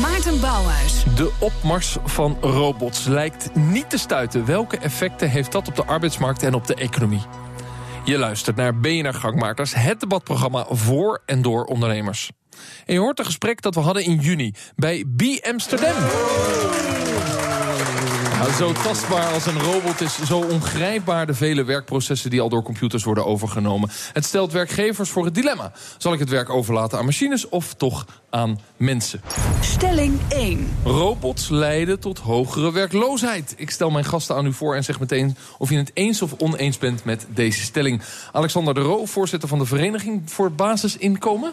Maarten Bouwhuis. De opmars van robots lijkt niet te stuiten. Welke effecten heeft dat op de arbeidsmarkt en op de economie? Je luistert naar BNR Gangmakers, het debatprogramma voor en door ondernemers. En je hoort een gesprek dat we hadden in juni bij B Amsterdam. Nou, zo tastbaar als een robot is, zo ongrijpbaar de vele werkprocessen die al door computers worden overgenomen. Het stelt werkgevers voor het dilemma. Zal ik het werk overlaten aan machines of toch aan mensen? Stelling 1. Robots leiden tot hogere werkloosheid. Ik stel mijn gasten aan u voor en zeg meteen of je het eens of oneens bent met deze stelling. Alexander de Roo, voorzitter van de Vereniging voor Basisinkomen.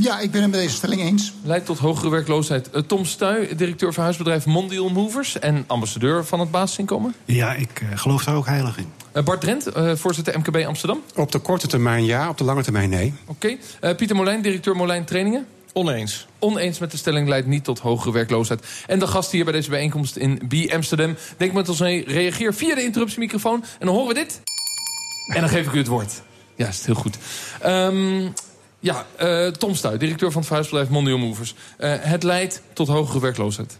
Ja, ik ben het met deze stelling eens. Leidt tot hogere werkloosheid. Eh, Tom Stuy, directeur van huisbedrijf Mondial Movers... en ambassadeur van het basisinkomen. Ja, ik eh, geloof daar ook heilig in. Uh, Bart Drent, uh, voorzitter MKB Amsterdam. Op de korte termijn ja, op de lange termijn nee. Oké. Okay. Pieter Molijn, directeur Molijn Trainingen. Oneens. Oneens met de stelling leidt niet tot hogere werkloosheid. En de gasten hier bij deze bijeenkomst in B Amsterdam... denk met ons mee, reageer via de interruptiemicrofoon... en dan horen we dit. En dan geef ik u het woord. Ja, is heel goed. Um, ja, uh, Tom Stuy, directeur van het verhuisbedrijf Mondial Movers. Uh, het leidt tot hogere werkloosheid.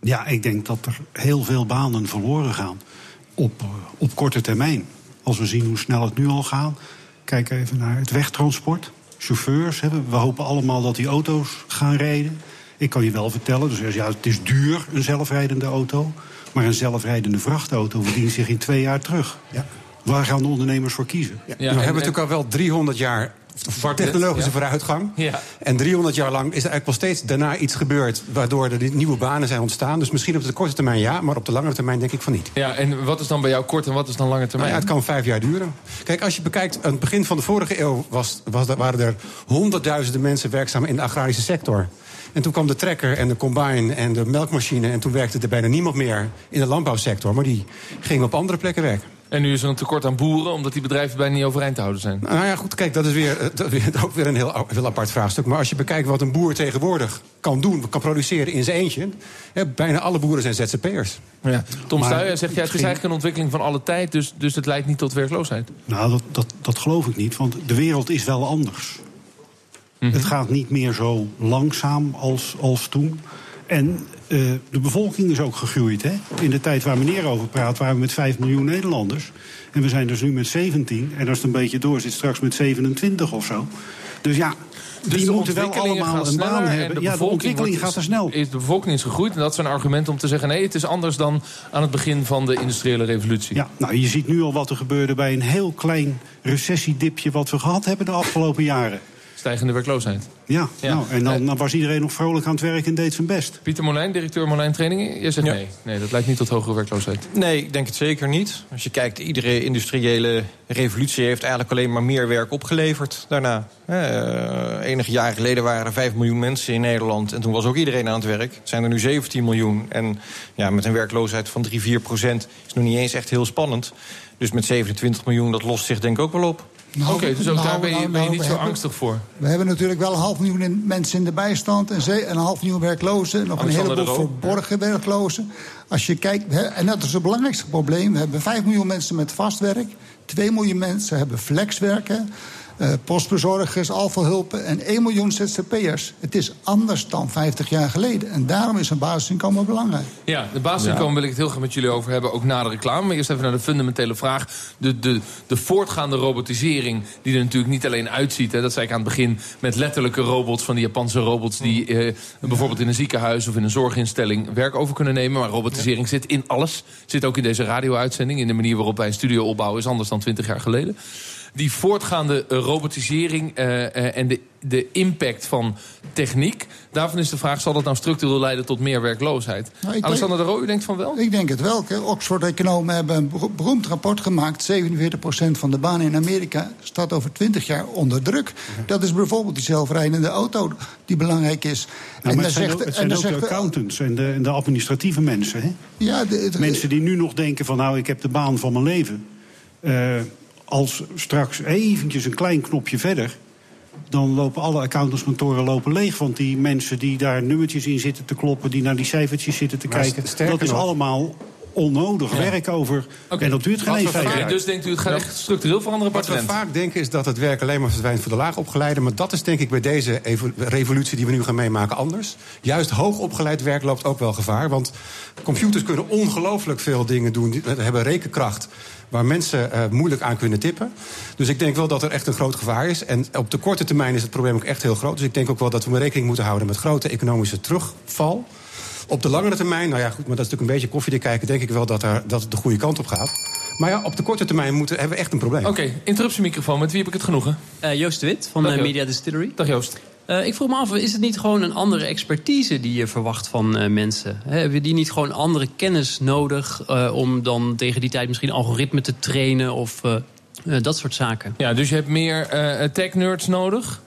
Ja, ik denk dat er heel veel banen verloren gaan op, uh, op korte termijn. Als we zien hoe snel het nu al gaat. Kijk even naar het wegtransport. Chauffeurs, hè, we hopen allemaal dat die auto's gaan rijden. Ik kan je wel vertellen, dus ja, het is duur, een zelfrijdende auto. Maar een zelfrijdende vrachtauto verdient zich in twee jaar terug. Ja. Waar gaan de ondernemers voor kiezen? Ja, we hebben natuurlijk al wel 300 jaar technologische ja. vooruitgang. Ja. En 300 jaar lang is er eigenlijk wel steeds daarna iets gebeurd... waardoor er nieuwe banen zijn ontstaan. Dus misschien op de korte termijn ja, maar op de lange termijn denk ik van niet. Ja, en wat is dan bij jou kort en wat is dan lange termijn? Nou ja, het kan vijf jaar duren. Kijk, als je bekijkt, aan het begin van de vorige eeuw... Was, was, waren er honderdduizenden mensen werkzaam in de agrarische sector. En toen kwam de trekker en de combine en de melkmachine... en toen werkte er bijna niemand meer in de landbouwsector. Maar die gingen op andere plekken werken. En nu is er een tekort aan boeren, omdat die bedrijven bijna niet overeind te houden zijn. Nou ja, goed, kijk, dat is weer, dat is ook weer een heel, heel apart vraagstuk. Maar als je bekijkt wat een boer tegenwoordig kan doen, kan produceren in zijn eentje... Hè, bijna alle boeren zijn ZZP'ers. Ja. Tom Stuy zegt, ja, het is eigenlijk een ontwikkeling van alle tijd... dus, dus het leidt niet tot werkloosheid. Nou, dat, dat, dat geloof ik niet, want de wereld is wel anders. Mm -hmm. Het gaat niet meer zo langzaam als, als toen... En uh, de bevolking is ook gegroeid. Hè? In de tijd waar meneer over praat, waren we met 5 miljoen Nederlanders. En we zijn dus nu met 17. En als het een beetje door zit, straks met 27 of zo. Dus ja, dus die de moeten wel allemaal een baan hebben. De ja, de ontwikkeling gaat er snel. Is, de bevolking is gegroeid en dat is een argument om te zeggen... nee, het is anders dan aan het begin van de industriële revolutie. Ja, nou, je ziet nu al wat er gebeurde bij een heel klein recessiedipje... wat we gehad hebben de afgelopen jaren stijgende werkloosheid. Ja, ja. Nou, en dan, dan, was iedereen nog vrolijk aan het werk en deed zijn best. Pieter Molijn, directeur Molijn Trainingen. Je zegt ja. nee. Nee, dat lijkt niet tot hogere werkloosheid. Nee, ik denk het zeker niet. Als je kijkt, iedere industriële revolutie heeft eigenlijk alleen maar meer werk opgeleverd daarna. Eh, enige jaren geleden waren er 5 miljoen mensen in Nederland. En toen was ook iedereen aan het werk. Het zijn er nu 17 miljoen. En ja, met een werkloosheid van 3, 4 procent is nog niet eens echt heel spannend. Dus met 27 miljoen, dat lost zich denk ik ook wel op. Nou, Oké, okay, dus ook nou, daar ben je, nou, ben je niet zo hebben, angstig voor? We hebben natuurlijk wel een half miljoen mensen in de bijstand... en een half miljoen werklozen, nog een heleboel verborgen werklozen. Als je kijkt, en dat is het belangrijkste probleem... we hebben 5 miljoen mensen met vast werk... 2 miljoen mensen hebben flexwerken... Uh, postbezorgers, afvalhulpen en 1 miljoen ZZP'ers. Het is anders dan 50 jaar geleden. En daarom is een basisinkomen belangrijk. Ja, de basisinkomen ja. wil ik het heel graag met jullie over hebben, ook na de reclame. Maar eerst even naar de fundamentele vraag. De, de, de voortgaande robotisering, die er natuurlijk niet alleen uitziet. Hè, dat zei ik aan het begin, met letterlijke robots van die Japanse robots... die eh, bijvoorbeeld in een ziekenhuis of in een zorginstelling werk over kunnen nemen. Maar robotisering ja. zit in alles. Zit ook in deze radio-uitzending. In de manier waarop wij een studio opbouwen is anders dan 20 jaar geleden die voortgaande robotisering uh, uh, en de, de impact van techniek. Daarvan is de vraag, zal dat nou structureel leiden tot meer werkloosheid? Nou, Alexander denk, de Roo, u denkt van wel? Ik denk het wel. Oxford-economen hebben een beroemd rapport gemaakt. 47% van de banen in Amerika staat over 20 jaar onder druk. Okay. Dat is bijvoorbeeld die zelfrijdende auto die belangrijk is. Nou, en maar het zijn, zegt, ook, het zijn en ook de accountants en de, en de administratieve mensen. Hè? Ja, de, de, mensen die nu nog denken van nou, ik heb de baan van mijn leven... Uh, als straks eventjes een klein knopje verder... dan lopen alle accountantskantoren lopen leeg. Want die mensen die daar nummertjes in zitten te kloppen... die naar die cijfertjes zitten te maar kijken... dat is nog, allemaal onnodig werk over. En dat duurt geen jaar. Dus denkt u, het gaat echt structureel veranderen? Wat we vaak denken is dat het werk alleen maar verdwijnt voor de laagopgeleide. Maar dat is denk ik bij deze revolutie die we nu gaan meemaken anders. Juist hoogopgeleid werk loopt ook wel gevaar. Want computers kunnen ongelooflijk veel dingen doen. Die hebben rekenkracht waar mensen uh, moeilijk aan kunnen tippen. Dus ik denk wel dat er echt een groot gevaar is. En op de korte termijn is het probleem ook echt heel groot. Dus ik denk ook wel dat we rekening moeten houden met grote economische terugval. Op de langere termijn, nou ja, goed, maar dat is natuurlijk een beetje koffiedik kijken, denk ik wel dat, er, dat het de goede kant op gaat. Maar ja, op de korte termijn moeten, hebben we echt een probleem. Oké, okay, interruptiemicrofoon. Met wie heb ik het genoegen? Uh, Joost de Wit van uh, Media Distillery. Dag Joost. Uh, ik vroeg me af, is het niet gewoon een andere expertise die je verwacht van uh, mensen? He, hebben die niet gewoon andere kennis nodig uh, om dan tegen die tijd misschien algoritme te trainen of dat soort zaken? Ja, dus je hebt meer tech-nerds nodig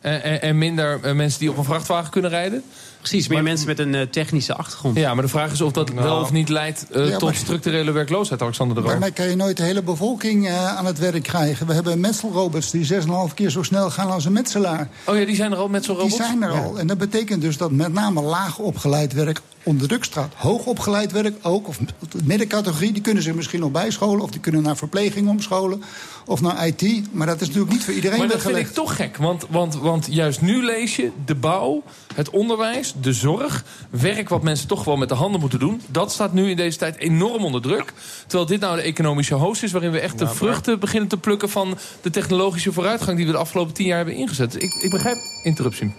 en, en minder mensen die op een vrachtwagen kunnen rijden? Precies, meer mensen met een uh, technische achtergrond. Ja, maar de vraag is of dat nou. wel of niet leidt uh, ja, tot structurele werkloosheid, Alexander de Roo. Daarmee kan je nooit de hele bevolking uh, aan het werk krijgen. We hebben metselrobots die 6,5 keer zo snel gaan als een metselaar. Oh ja, die zijn er al, metselrobots? Die zijn er al. En dat betekent dus dat met name laag opgeleid werk onder druk staat. Hoog opgeleid werk ook, of de middencategorie, die kunnen zich misschien nog bijscholen... of die kunnen naar verpleging omscholen, of naar IT. Maar dat is natuurlijk niet voor iedereen Maar dat vind ik toch gek, want, want, want juist nu lees je de bouw, het onderwijs, de zorg... werk wat mensen toch wel met de handen moeten doen... dat staat nu in deze tijd enorm onder druk. Terwijl dit nou de economische host is... waarin we echt de vruchten beginnen te plukken... van de technologische vooruitgang die we de afgelopen tien jaar hebben ingezet. Ik, ik begrijp interruptie.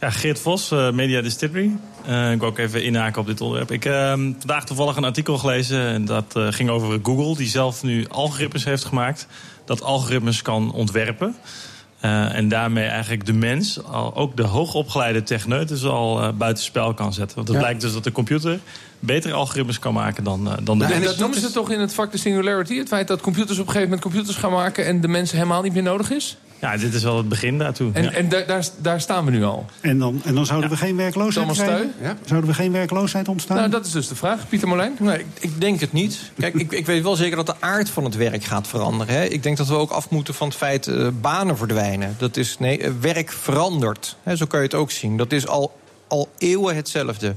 Ja, Geert Vos, uh, Media Distillery. Uh, ik wil ook even inhaken op dit onderwerp. Ik heb uh, vandaag toevallig een artikel gelezen en dat uh, ging over Google... die zelf nu algoritmes heeft gemaakt. Dat algoritmes kan ontwerpen. en daarmee eigenlijk de mens, al, ook de hoogopgeleide techneut... dus al buitenspel kan zetten. Want het ja. blijkt dus dat de computer betere algoritmes kan maken dan, dan de nou, En dat noemen ze toch in het vak de singularity? Het feit dat computers op een gegeven moment computers gaan maken... en de mensen helemaal niet meer nodig is? Ja, dit is wel het begin daartoe. En, ja. en daar, daar, daar, staan we nu al. En dan, en dan zouden ja. we geen werkloosheid krijgen? Ja? Zouden we geen werkloosheid ontstaan? Nou, dat is dus de vraag. Pieter Molijn? Nee, ik, ik denk het niet. Kijk, ik, ik weet wel zeker dat de aard van het werk gaat veranderen. Hè. Ik denk dat we ook af moeten van het feit uh, banen verdwijnen. Dat is, nee, uh, werk verandert. Hè, zo kan je het ook zien. Dat is al, al eeuwen hetzelfde.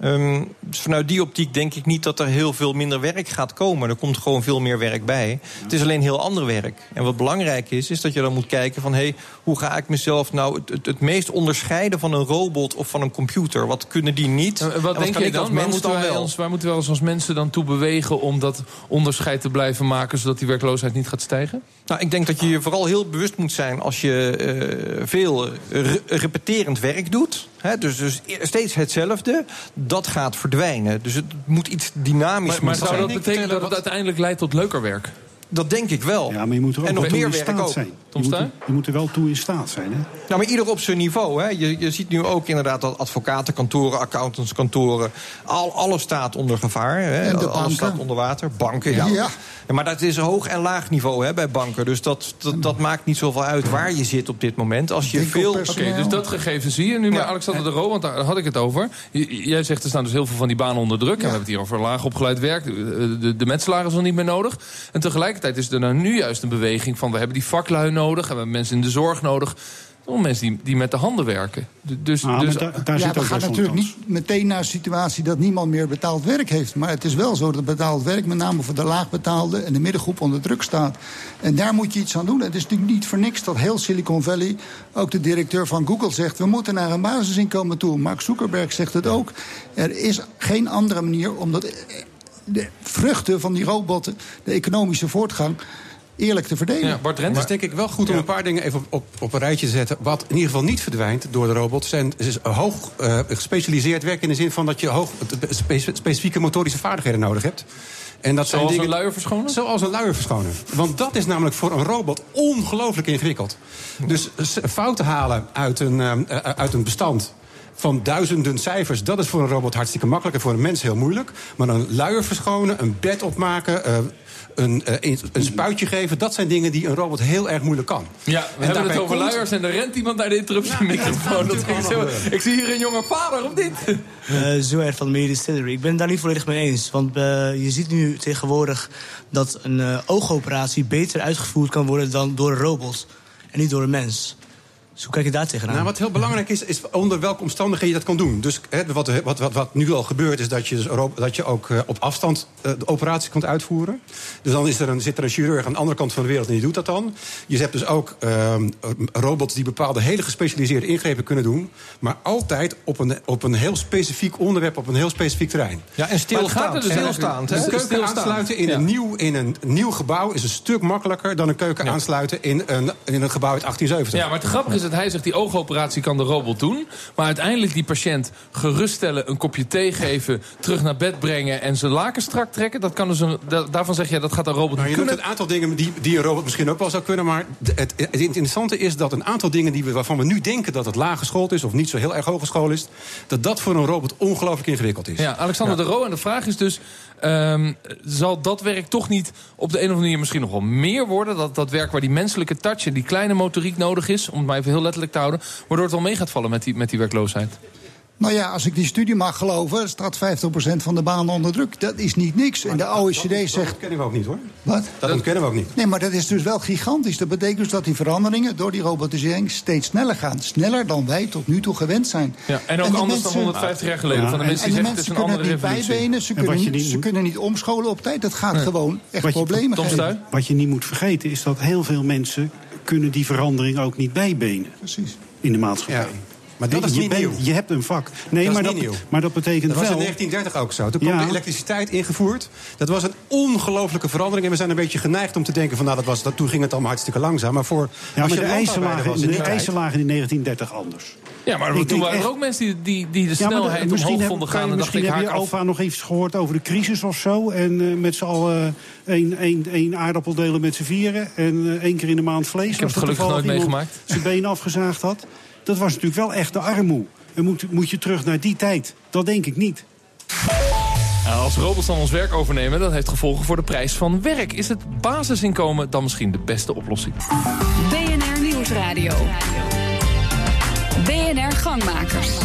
Um, dus vanuit die optiek denk ik niet dat er heel veel minder werk gaat komen. Er komt gewoon veel meer werk bij. Het is alleen heel ander werk. En wat belangrijk is, is dat je dan moet kijken van... Hey, hoe ga ik mezelf nou het, het, het, meest onderscheiden van een robot of van een computer? Wat kunnen die niet? Wat denk je dan? Waar moeten, wij ons, waar moeten ons als mensen dan toe bewegen... om dat onderscheid te blijven maken... zodat die werkloosheid niet gaat stijgen? Nou, ik denk dat je je vooral heel bewust moet zijn... als je uh, veel re repeterend werk doet... He, dus, dus steeds hetzelfde, dat gaat verdwijnen. Dus het moet iets dynamisch maar, maar zou dat betekenen dat het uiteindelijk leidt tot leuker werk? Dat denk ik wel. Ja, maar je moet er ook en nog meer in werk staat ook. zijn. Je moet, er, je moet, er, wel toe in staat zijn. Hè? Nou, maar ieder op zijn niveau. Hè. Je, je ziet nu ook inderdaad dat advocatenkantoren, accountantskantoren... Al, alles staat onder gevaar. Hè. Alles staat onder water. Banken, ja. ja. ja maar dat is hoog en laag niveau hè, bij banken. Dus dat, dat, dat, maakt niet zoveel uit waar je zit op dit moment. Als je veel... Oké, okay, dus dat gegeven zie je nu. Maar ja. Alexander de Roo, want daar had ik het over. Jij zegt er staan dus heel veel van die banen onder druk. En we hebben het hier over laag opgeleid werk. De, de, de metselaar is al niet meer nodig. En tegelijkertijd is er nou nu juist een beweging van... we hebben die vaklui nodig en we hebben mensen in de zorg nodig... om mensen die, die met de handen werken. Dus, ah, dus, daar, daar ja, we gaan natuurlijk niet meteen naar een situatie... dat niemand meer betaald werk heeft. Maar het is wel zo dat betaald werk... met name voor de laagbetaalde en de middengroep onder druk staat. En daar moet je iets aan doen. Het is natuurlijk niet voor niks dat heel Silicon Valley... ook de directeur van Google zegt... we moeten naar een basisinkomen toe. Mark Zuckerberg zegt het ook. Er is geen andere manier om dat de vruchten van die robotten, de economische voortgang eerlijk te verdelen. Ja, Bart Het is denk ik wel goed om een paar dingen even op, op, op, een rijtje te zetten. Wat in ieder geval niet verdwijnt door de robots... zijn is hoog uh, gespecialiseerd werk in de zin van dat je hoog specifieke motorische vaardigheden nodig hebt. En dat Zoals zijn dingen, een luier verschonen? Zoals een luier verschonen. Want dat is namelijk voor een robot ongelooflijk ingewikkeld. Dus fouten halen uit een, uh, uit een bestand van duizenden cijfers. Dat is voor een robot hartstikke makkelijk en voor een mens heel moeilijk. Maar een luier verschonen, een bed opmaken, uh, een, uh, een spuitje geven... dat zijn dingen die een robot heel erg moeilijk kan. Ja, we en hebben het over komt... luiers en er rent iemand naar de interruptiemicrofoon. Ja, ja, zo. Ik zie hier een jonge vader op dit. Uh, Zoer van de Media Distillery. Ik ben het daar niet volledig mee eens. Want uh, je ziet nu tegenwoordig dat een uh, oogoperatie beter uitgevoerd kan worden... dan door een robot en niet door een mens. Dus hoe kijk je daar tegenaan? Nou, wat heel belangrijk is, is onder welke omstandigheden je dat kan doen. Dus hè, wat, wat, wat, wat nu al gebeurt, is dat je, dus, dat je ook uh, op afstand uh, de operatie kunt uitvoeren. Dus dan is er een, zit er een chirurg aan de andere kant van de wereld en die doet dat dan. Je hebt dus ook uh, robots die bepaalde hele gespecialiseerde ingrepen kunnen doen. Maar altijd op een, op een heel specifiek onderwerp, op een heel specifiek terrein. Ja, en stilstaand. Dus stilstaand. Een keuken stilstaand. aansluiten in, ja. een nieuw, in een nieuw gebouw is een stuk makkelijker dan een keuken ja. aansluiten in een, in een gebouw uit 1870. Ja, maar het grappige is dat hij zegt die oogoperatie kan de robot doen. Maar uiteindelijk die patiënt geruststellen, een kopje thee geven, terug naar bed brengen en zijn laken strak trekken. Dat kan dus een, daarvan zeg je dat gaat een robot nou, niet je kunnen. een aantal dingen die, die een robot misschien ook wel zou kunnen. Maar het, het interessante is dat een aantal dingen die we, waarvan we nu denken dat het laag geschoold is of niet zo heel erg hoog geschoold is, dat dat voor een robot ongelooflijk ingewikkeld is. Ja, Alexander ja. de Roo. En de vraag is dus. Um, zal dat werk toch niet op de een of andere manier misschien nog wel meer worden? Dat, dat werk waar die menselijke touch en die kleine motoriek nodig is... om het maar even heel letterlijk te houden... waardoor het wel mee gaat vallen met die, met die werkloosheid? Nou ja, als ik die studie mag geloven, staat 50% van de banen onder druk. Dat is niet niks. En de OECD dat, dat, zegt. Dat kennen we ook niet hoor. Wat? Dat ontkennen we ook niet. Nee, maar dat is dus wel gigantisch. Dat betekent dus dat die veranderingen door die robotisering steeds sneller gaan. Sneller dan wij tot nu toe gewend zijn. Ja, en ook en anders mensen, dan 150 jaar geleden. Ja, van de mensen en die de mensen kunnen niet bijbenen, ze, kunnen niet, ze kunnen niet omscholen op tijd. Dat gaat nee. gewoon echt wat problemen je, geven. Wat je niet moet vergeten is dat heel veel mensen kunnen die verandering ook niet bijbenen. Precies. In de maatschappij. Ja. Maar dat is je niet bent, nieuw. Je hebt een vak. Nee, dat maar, is dat, nieuw. maar dat betekent dat was wel... in 1930 ook zo. Toen kwam Ja. de elektriciteit ingevoerd. Dat was een ongelofelijke verandering. En we zijn een beetje geneigd om te denken van... nou, dat was, dat, toen ging het allemaal hartstikke langzaam. Maar voor Ja, maar je de de lagen in 1930 anders. Ja, maar Ik toen waren er echt- ook mensen die, die, die de Ja, snelheid de- misschien omhoog heb- vonden gaan. En dacht misschien ik, heb je af. Nog even gehoord over de crisis of zo. En eh, met z'n allen één, één, één aardappel delen met z'n vieren. En eh, één keer in de maand vlees. heb Als het gelukkig nooit meegemaakt. Zijn been afgezaagd had. Dat was natuurlijk wel echt de armoe. En moet, moet je terug naar die tijd? Dat denk ik niet. Nou, als robots dan ons werk overnemen, dat heeft gevolgen voor de prijs van werk. Is het basisinkomen dan misschien de beste oplossing? BNR Nieuwsradio. BNR Gangmakers.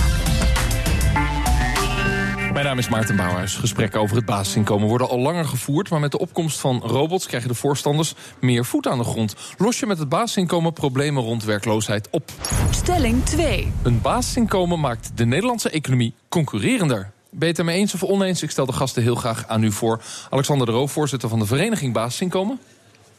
Mijn naam is Maarten Bouwhuis. Gesprekken over het basisinkomen worden al langer gevoerd... maar met de opkomst van robots krijgen de voorstanders meer voet aan de grond. Los je met het basisinkomen problemen rond werkloosheid op. Stelling 2. Een basisinkomen maakt de Nederlandse economie concurrerender. Ben je het ermee eens of oneens? Ik stel de gasten heel graag aan u voor. Alexander de Roo, voorzitter van de vereniging Basisinkomen.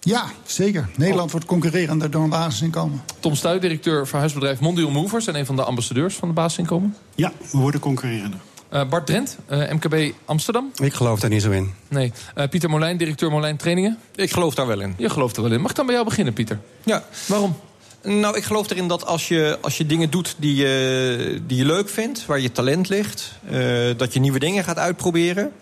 Ja, zeker. Nederland wordt concurrerender door een basisinkomen. Tom Stuy, directeur verhuisbedrijf Mondial Movers... en een van de ambassadeurs van de basisinkomen. Ja, we worden concurrerender. Uh, Bart Drent, uh, MKB Amsterdam. Ik geloof daar niet zo in. Nee. Uh, Pieter Molijn, directeur Molijn Trainingen. Ik geloof daar wel in. Je gelooft er wel in. Mag ik dan bij jou beginnen, Pieter? Ja. Waarom? Nou, ik geloof erin dat als je, als je dingen doet die je, die je leuk vindt, waar je talent ligt, uh, dat je nieuwe dingen gaat uitproberen,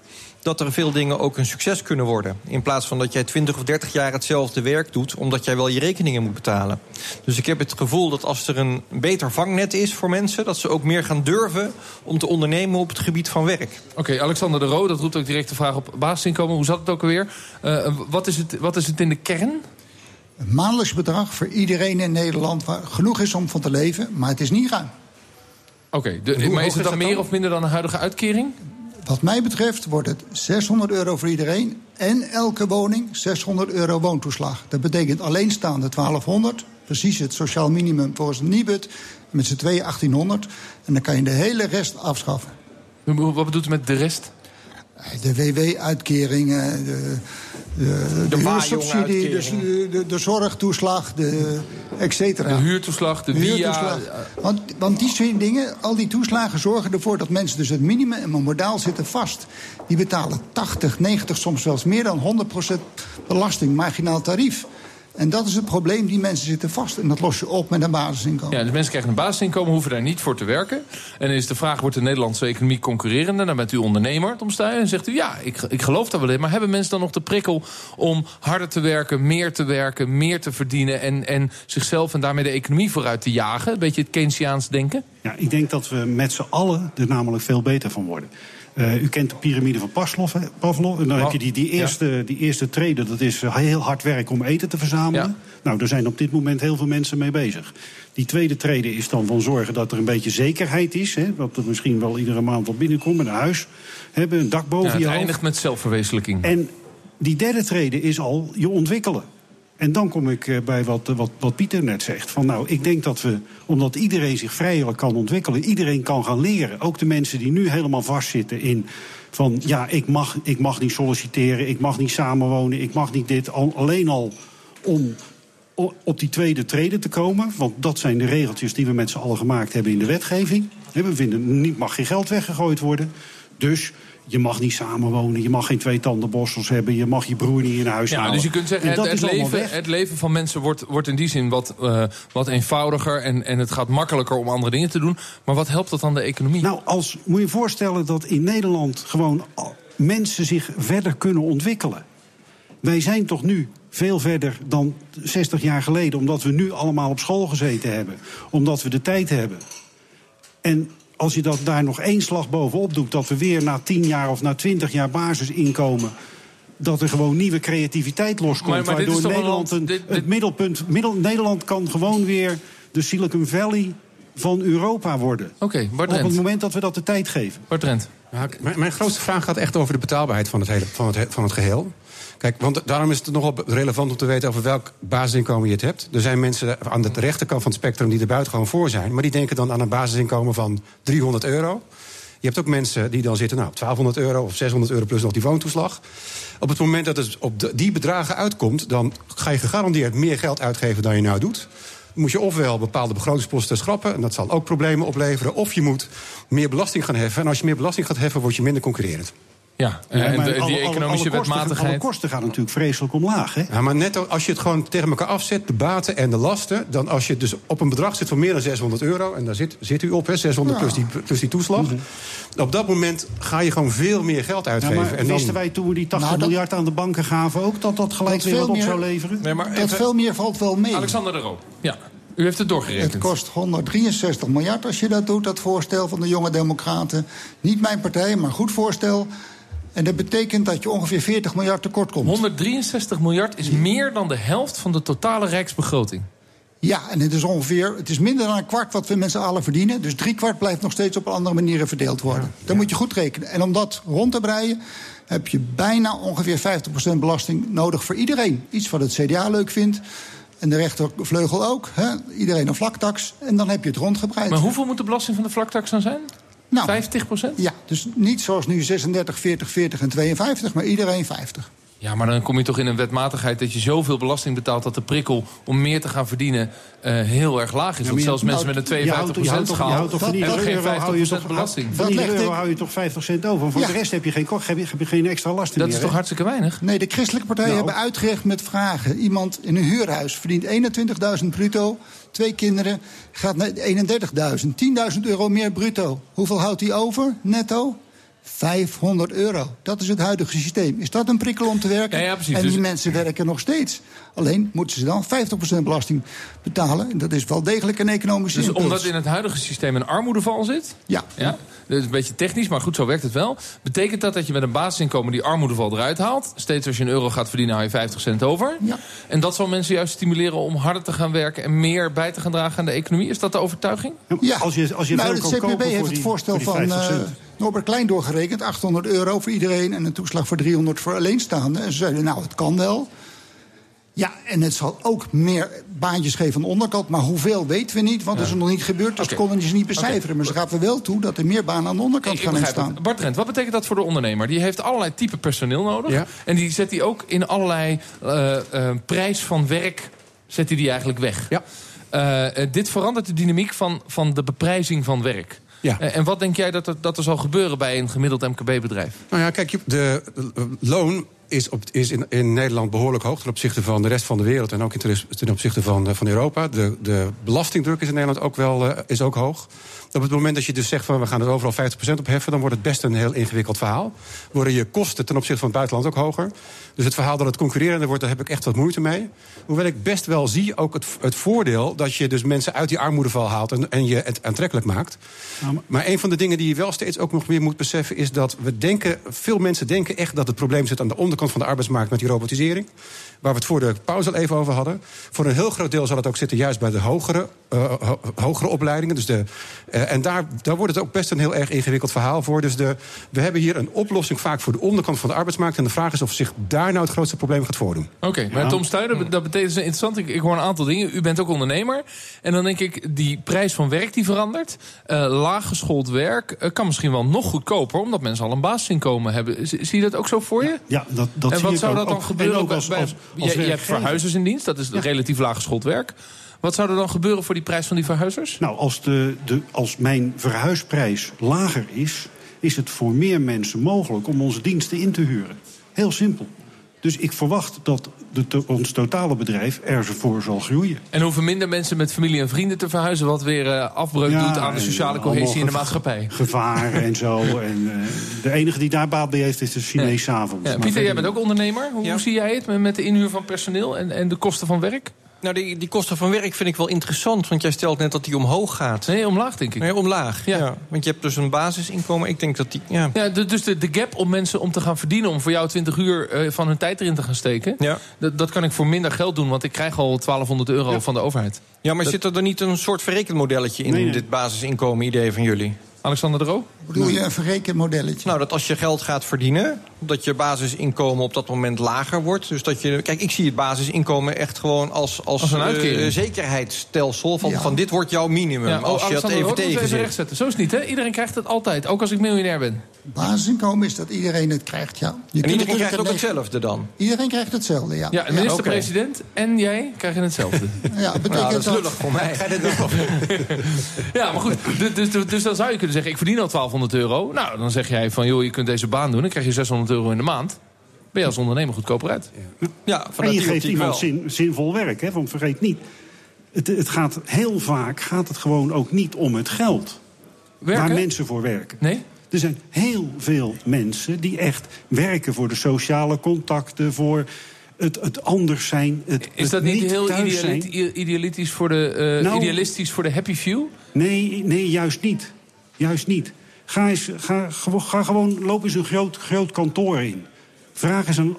dat er veel dingen ook een succes kunnen worden. In plaats van dat jij 20 of 30 jaar hetzelfde werk doet, omdat jij wel je rekeningen moet betalen. Dus ik heb het gevoel dat als er een beter vangnet is voor mensen, dat ze ook meer gaan durven om te ondernemen op het gebied van werk. Oké, okay, Alexander de Roo, dat roept ook direct de vraag op basisinkomen. Hoe zat het ook alweer? Uh, wat, is het, wat is het in de kern? Een maandelijks bedrag voor iedereen in Nederland waar genoeg is om van te leven, maar het is niet ruim. Oké, okay, maar is het dan meer of minder dan een huidige uitkering? Wat mij betreft wordt het 600 euro voor iedereen en elke woning 600 euro woontoeslag. Dat betekent alleenstaande 1200, precies het sociaal minimum volgens Nibud, met z'n tweeën 1800. En dan kan je de hele rest afschaffen. Wat bedoelt u met de rest? De WW-uitkeringen, de, de, de, de huursubsidie, de, de, de, zorgtoeslag, de, et cetera. De huurtoeslag, de, de huurtoeslag. Want, want die twee dingen, al die toeslagen zorgen ervoor dat mensen dus het minimum en modaal zitten vast. Die betalen 80, 90, soms zelfs meer dan 100% belasting, marginaal tarief. En dat is het probleem. Die mensen zitten vast. En dat los je op met een basisinkomen. Ja, dus mensen krijgen een basisinkomen, hoeven daar niet voor te werken. En dan is de vraag, wordt de Nederlandse economie concurrerender? Dan bent u ondernemer, Tom Stuy. En zegt u, ja, ik, ik geloof daar wel in. Maar hebben mensen dan nog de prikkel om harder te werken... meer te werken, meer te verdienen... en, en zichzelf en daarmee de economie vooruit te jagen? Een beetje het Keynesiaans denken? Ja, ik denk dat we met z'n allen er namelijk veel beter van worden. Uh, u kent de piramide van Pavlov. Hè? Pavlov en dan oh, heb je die, die, eerste, ja. die eerste trede. Dat is uh, heel hard werken om eten te verzamelen. Ja. Nou, daar zijn op dit moment heel veel mensen mee bezig. Die tweede trede is dan van zorgen dat er een beetje zekerheid is. Hè? Dat er misschien wel iedere maand wat binnenkomt. Een huis hebben, een dak boven ja, het je eindigt hoofd. met zelfverwezenlijking. En die derde trede is al je ontwikkelen. En dan kom ik eh, bij wat, wat, wat Pieter net zegt. Van nou, ik denk dat we, omdat iedereen zich vrijer kan ontwikkelen, iedereen kan gaan leren. Ook de mensen die nu helemaal vastzitten in van ja, ik mag, ik mag niet solliciteren, ik mag niet samenwonen, ik mag niet dit. alleen al om op die tweede treden te komen. Want dat zijn de regeltjes die we met z'n allen gemaakt hebben in de wetgeving. We vinden, niet mag geen geld weggegooid worden. Dus je mag niet samenwonen, je mag geen twee tandenborstels hebben... je mag je broer niet in huis ja. Dus je kunt zeggen, het, het, leven, het, leven, van mensen wordt, wordt in die zin wat, uh, wat eenvoudiger... En, en het gaat makkelijker om andere dingen te doen. Maar wat helpt dat aan de economie? Nou, als, moet je voorstellen dat in Nederland gewoon mensen zich verder kunnen ontwikkelen. Wij zijn toch nu veel verder dan 60 jaar geleden... omdat we nu allemaal op school gezeten hebben. Omdat we de tijd hebben. En als je dat daar nog één slag bovenop doet, dat we weer na tien jaar of na twintig jaar basisinkomen dat er gewoon nieuwe creativiteit loskomt. waardoor Nederland een, het middelpunt. Middel, Nederland kan gewoon weer de Silicon Valley van Europa worden. Oké, okay, Op het moment dat we dat de tijd geven. Bart Rent. Ja, mijn, mijn, grootste vraag gaat echt over de betaalbaarheid van het, hele, van het, van het geheel. Kijk, want daarom is het nogal relevant om te weten over welk basisinkomen je het hebt. Er zijn mensen aan de rechterkant van het spectrum die er buitengewoon voor zijn. Maar die denken dan aan een basisinkomen van 300 euro. Je hebt ook mensen die dan zitten nou, op 1200 euro of 600 euro plus nog die woontoeslag. Op het moment dat het op die bedragen uitkomt, dan ga je gegarandeerd meer geld uitgeven dan je nou doet. Moet je ofwel bepaalde begrotingsposten schrappen, en dat zal ook problemen opleveren, of je moet meer belasting gaan heffen. En als je meer belasting gaat heffen, word je minder concurrerend. Ja, en de, die economische alle, wetmatigheid. Alle kosten gaan natuurlijk vreselijk omlaag. Hè? Ja, maar net als je het gewoon tegen elkaar afzet, de baten en de lasten. dan als je dus op een bedrag zit van meer dan 600 euro. en daar zit, zit u op, hè, 600 plus, die, plus die toeslag. Mhm. Op dat moment ga je gewoon veel meer geld uitgeven. Ja, maar en dan... wisten wij toen we die 80 nou, miljard aan de banken gaven ook dat dat gelijk weer wat op zou leveren? Nee, maar dat veel meer valt wel mee. Alexander de Roo. Ja. U heeft het doorgerekend. Het kost 163 miljard als je dat doet, dat voorstel van de jonge democraten. Niet mijn partij, maar goed voorstel. En dat betekent dat je ongeveer 40 miljard tekort komt. 163 miljard is meer dan de helft van de totale rijksbegroting. Ja, en het is ongeveer, het is minder dan een kwart wat we met z'n allen verdienen. Dus drie kwart blijft nog steeds op andere manieren verdeeld worden. Ja, Dan moet je goed rekenen. En om dat rond te breien, heb je bijna ongeveer 50% belasting nodig voor iedereen. Iets wat het CDA leuk vindt. En de rechtervleugel ook. Hè? Iedereen een vlaktax. En dan heb je het rondgebreid. Maar hoeveel moet de belasting van de vlaktax dan zijn? Nou, 50 procent? Ja, dus niet zoals nu 36, 40, 40 en 52, maar iedereen 50. Ja, maar dan kom je toch in een wetmatigheid dat je zoveel belasting betaalt... dat de prikkel om meer te gaan verdienen uh, heel erg laag is. Want zelfs mensen met een 52% schaal hebben geen 50 belasting. Van die euro hou je toch 50 cent over. Voor ja. de rest heb je, geen, heb, je, heb je geen extra last meer. Dat is toch hartstikke weinig? Nee, de christelijke partijen nou. hebben uitgerecht met vragen. Iemand in een huurhuis verdient 21.000 bruto. Twee kinderen gaat naar 31.000. 10.000 euro meer bruto. Hoeveel houdt hij over netto? 500 euro. Dat is het huidige systeem. Is dat een prikkel om te werken? Ja, ja, precies. En die dus- mensen werken nog steeds. Alleen moeten ze dan 50% belasting betalen. En dat is wel degelijk een economische Dus impuls. omdat in het huidige systeem een armoedeval zit? Ja. ja. Dat is een beetje technisch, maar goed, zo werkt het wel. Betekent dat dat je met een basisinkomen die armoedeval eruit haalt? Steeds als je een euro gaat verdienen, haal je 50 cent over. Ja. En dat zal mensen juist stimuleren om harder te gaan werken... en meer bij te gaan dragen aan de economie? Is dat de overtuiging? Ja, als je, als je nou, het CPB heeft het voorstel van uh, Norbert Klein doorgerekend. 800 euro voor iedereen en een toeslag voor 300 voor alleenstaanden. En ze zeiden, nou, het kan wel. Ja, en het zal ook meer baantjes geven aan de onderkant. Maar hoeveel weten we niet, want dat is er nog niet gebeurd. Dus okay. dat konden ze niet becijferen. Okay. Maar ze gaven wel toe dat er meer banen aan de onderkant gaan ontstaan. Bart Rent, wat betekent dat voor de ondernemer? Die heeft allerlei type personeel nodig. Ja. En die zet hij ook in allerlei uh, uh, prijs van werk... zet hij die eigenlijk weg. Ja. Uh, dit verandert de dynamiek van, van de beprijzing van werk. Ja. En wat denk jij dat er, dat er zal gebeuren bij een gemiddeld MKB-bedrijf? Nou ja, kijk, de loon is, op, is in, in, Nederland behoorlijk hoog ten opzichte van de rest van de wereld en ook ten opzichte van, van Europa. De, de belastingdruk is in Nederland ook wel uh, is ook hoog. Op het moment dat je dus zegt van we gaan er overal 50% op heffen, dan wordt het best een heel ingewikkeld verhaal. Worden je kosten ten opzichte van het buitenland ook hoger. Dus het verhaal dat het concurrerender wordt, daar heb ik echt wat moeite mee. Hoewel ik best wel zie ook het, het voordeel dat je dus mensen uit die armoedeval haalt en, en je het aantrekkelijk maakt. Nou, maar een van de dingen die je wel steeds ook nog meer moet beseffen is dat we denken, veel mensen denken echt dat het probleem zit aan de onderkant van de arbeidsmarkt met die robotisering. Waar we het voor de pauze al even over hadden. Voor een heel groot deel zal het ook zitten juist bij de hogere, uh, hogere opleidingen. Dus de, uh, en daar, daar wordt het ook best een heel erg ingewikkeld verhaal voor. Dus de, we hebben hier een oplossing vaak voor de onderkant van de arbeidsmarkt. En de vraag is of zich daar nou het grootste probleem gaat voordoen. Oké, okay, maar Tom Stuyer, dat betekent interessant. Ik, ik, hoor een aantal dingen. U bent ook ondernemer. En dan denk ik, die prijs van werk die verandert. Uh, laaggeschoold werk kan misschien wel nog goedkoper. Omdat mensen al een basisinkomen hebben. Zie je dat ook zo voor je? Ja, dat, dat en zie wat zou ook, dat dan ook, gebeuren? Ook als, bij, als, je, je hebt verhuizers in dienst, dat is ja. relatief laaggeschoold werk. Wat zou er dan gebeuren voor die prijs van die verhuizers? Nou, als, de, de, als mijn verhuisprijs lager is, is het voor meer mensen mogelijk om onze diensten in te huren. Heel simpel. Dus ik verwacht dat de, ons totale bedrijf ervoor zal groeien. En hoeven minder mensen met familie en vrienden te verhuizen... wat weer uh, afbreuk ja, doet aan de sociale cohesie in de maatschappij. Gevaar en zo. En, uh, de enige die daar baat bij heeft is de Chinees ja. avond. Ja, Pieter, jij bent ook ondernemer. Hoe, hoe zie jij het met de inhuur van personeel en, en de kosten van werk? Nou, die, die kosten van werk vind ik wel interessant. Want jij stelt net dat die omhoog gaat. Nee, omlaag denk ik. Nee, omlaag. Ja. ja. Want je hebt dus een basisinkomen. Ik denk dat die. Ja, ja dus de, de gap om mensen om te gaan verdienen. om voor jou 20 uur uh, van hun tijd erin te gaan steken. Ja. Dat, kan ik voor minder geld doen. Want ik krijg al 1200 euro ja. van de overheid. Ja, maar dat... zit er dan niet een soort verrekenmodelletje in. Nee, nee. dit basisinkomen-idee van jullie? Alexander de Roo? Bedoel je een verrekenmodelletje? Nou, dat als je geld gaat verdienen, dat je basisinkomen op dat moment lager wordt. Dus dat je. Kijk, ik zie het basisinkomen echt gewoon als, als, als een uh, zekerheidsstelsel. Van, ja. van dit wordt jouw minimum. Ja, als oh, je dat even tegenzet. Zo is het niet, hè? Iedereen krijgt het altijd. Ook als ik miljonair ben. Basisinkomen is dat iedereen het krijgt, ja. Je en iedereen krijgt ook hetzelfde dan? Iedereen krijgt hetzelfde, ja. Ja, de minister-president okay. en jij krijgen hetzelfde. ja, betekent nou, dat is lullig voor mij. ja, maar goed. Dus, dus, dus dan zou je kunnen zeggen, ik verdien al 1200 euro. Nou, dan zeg jij van, joh, je kunt deze baan doen. Dan krijg je 600 euro in de maand. Ben je als ondernemer goedkoper uit. Ja, ja en je geeft iemand zin, zinvol werk, hè? Want vergeet niet, het, het gaat heel vaak gaat het gewoon ook niet om het geld. Werken? Waar mensen voor werken. Nee? Er zijn heel veel mensen die echt werken voor de sociale contacten, voor het, het anders zijn. Het, is dat het niet, heel idealistisch, idealistisch, voor de, uh, nou, idealistisch voor de happy few? Nee, nee juist niet. Juist niet. Ga, eens, ga, ga gewoon, loop eens een groot, groot kantoor in. Vraag eens een...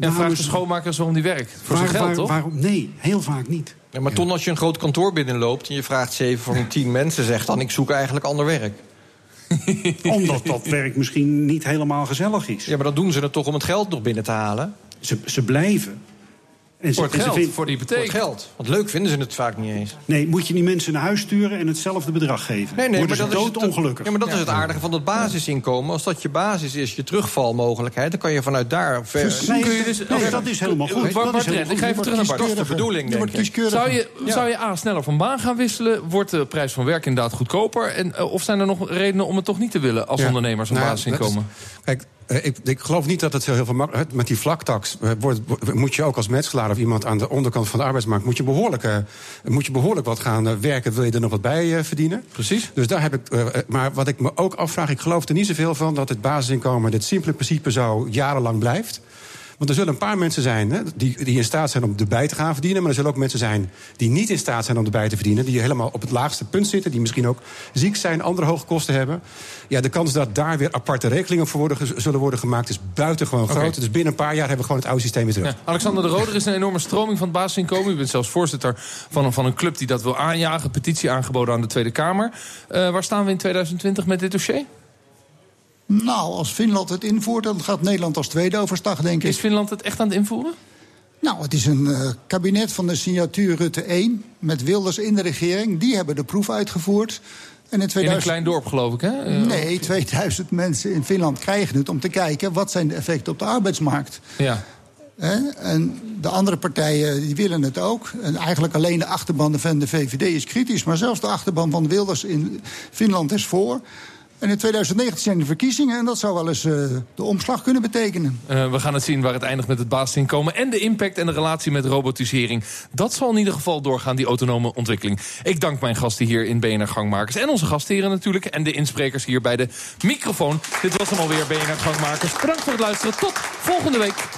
Ja, vraag de schoonmakers waarom die werkt. Voor waar, zijn geld, waar, toch? Waarom? Nee, heel vaak niet. Ja, maar Ton, als je een groot kantoor binnenloopt... en je vraagt zeven van tien mensen, zegt dan... ik zoek eigenlijk ander werk. Omdat dat werk misschien niet helemaal gezellig is. Ja, maar dan doen ze het toch om het geld nog binnen te halen? Ze, ze blijven. En voor het geld, vindt, voor de hypotheek. Voor het geld. Want leuk vinden ze het vaak niet eens. Nee, moet je die mensen naar huis sturen en hetzelfde bedrag geven. Nee, nee, Worden maar dat dood ongelukkig. Ja, maar dat ja. is het aardige van dat basisinkomen. Als dat je basis is, je terugvalmogelijkheid... dan kan je vanuit daar ver... Dus, nee, kun je dus, nee, nee, dat is helemaal goed. Bart, Bart, Bart, ik ga even terug naar Bart. Dat is de bedoeling, denk ik. Zou je, zou je A, sneller van baan gaan wisselen? Wordt de prijs van werk inderdaad goedkoper? En, uh, of zijn er nog redenen om het toch niet te willen... als ondernemers een nou, basisinkomen? Kijk, ik, ik, geloof niet dat het heel veel makkelijk Met die vlaktax wordt, moet je ook als metselaar of iemand aan de onderkant van de arbeidsmarkt... moet je behoorlijk, uh, moet je behoorlijk wat gaan werken. Wil je er nog wat bij uh, verdienen? Precies. Dus daar heb ik. Maar wat ik me ook afvraag, ik geloof er niet zoveel van dat het basisinkomen, dit simpele principe, zo jarenlang blijft. Want er zullen een paar mensen zijn hè, die, die in staat zijn om erbij te gaan verdienen. Maar er zullen ook mensen zijn die niet in staat zijn om erbij te verdienen. Die helemaal op het laagste punt zitten. Die misschien ook ziek zijn, andere hoge kosten hebben. Ja, de kans dat daar weer aparte regelingen voor worden, zullen worden gemaakt is buitengewoon okay. groot. Dus binnen een paar jaar hebben we gewoon het oude systeem weer terug. Ja. Alexander de Rode, er is een enorme stroming van het basisinkomen. U bent zelfs voorzitter van een, van een club die dat wil aanjagen. Petitie aangeboden aan de Tweede Kamer. Uh, waar staan we in 2020 met dit dossier? Nou, als Finland het invoert, dan gaat Nederland als tweede overstag, denk ik. Is Finland het echt aan het invoeren? Nou, het is een uh, kabinet van de signatuur Rutte 1... met Wilders in de regering. Die hebben de proef uitgevoerd. En in, 2000... in een klein dorp, geloof ik, hè? Uh, nee, 2000 mensen in Finland krijgen het om te kijken... wat zijn de effecten op de arbeidsmarkt. Ja. En de andere partijen die willen het ook. En eigenlijk alleen de achterban van de VVD is kritisch. Maar zelfs de achterban van Wilders in Finland is voor... En in 2019 zijn de verkiezingen en dat zou wel eens uh, de omslag kunnen betekenen. Uh, we gaan het zien waar het eindigt met het basisinkomen... en de impact en de relatie met robotisering. Dat zal in ieder geval doorgaan, die autonome ontwikkeling. Ik dank mijn gasten hier in BNR Gangmakers. En onze gastheren natuurlijk. En de insprekers hier bij de microfoon. Dit was hem alweer, BNR Gangmakers. Bedankt voor het luisteren. Tot volgende week.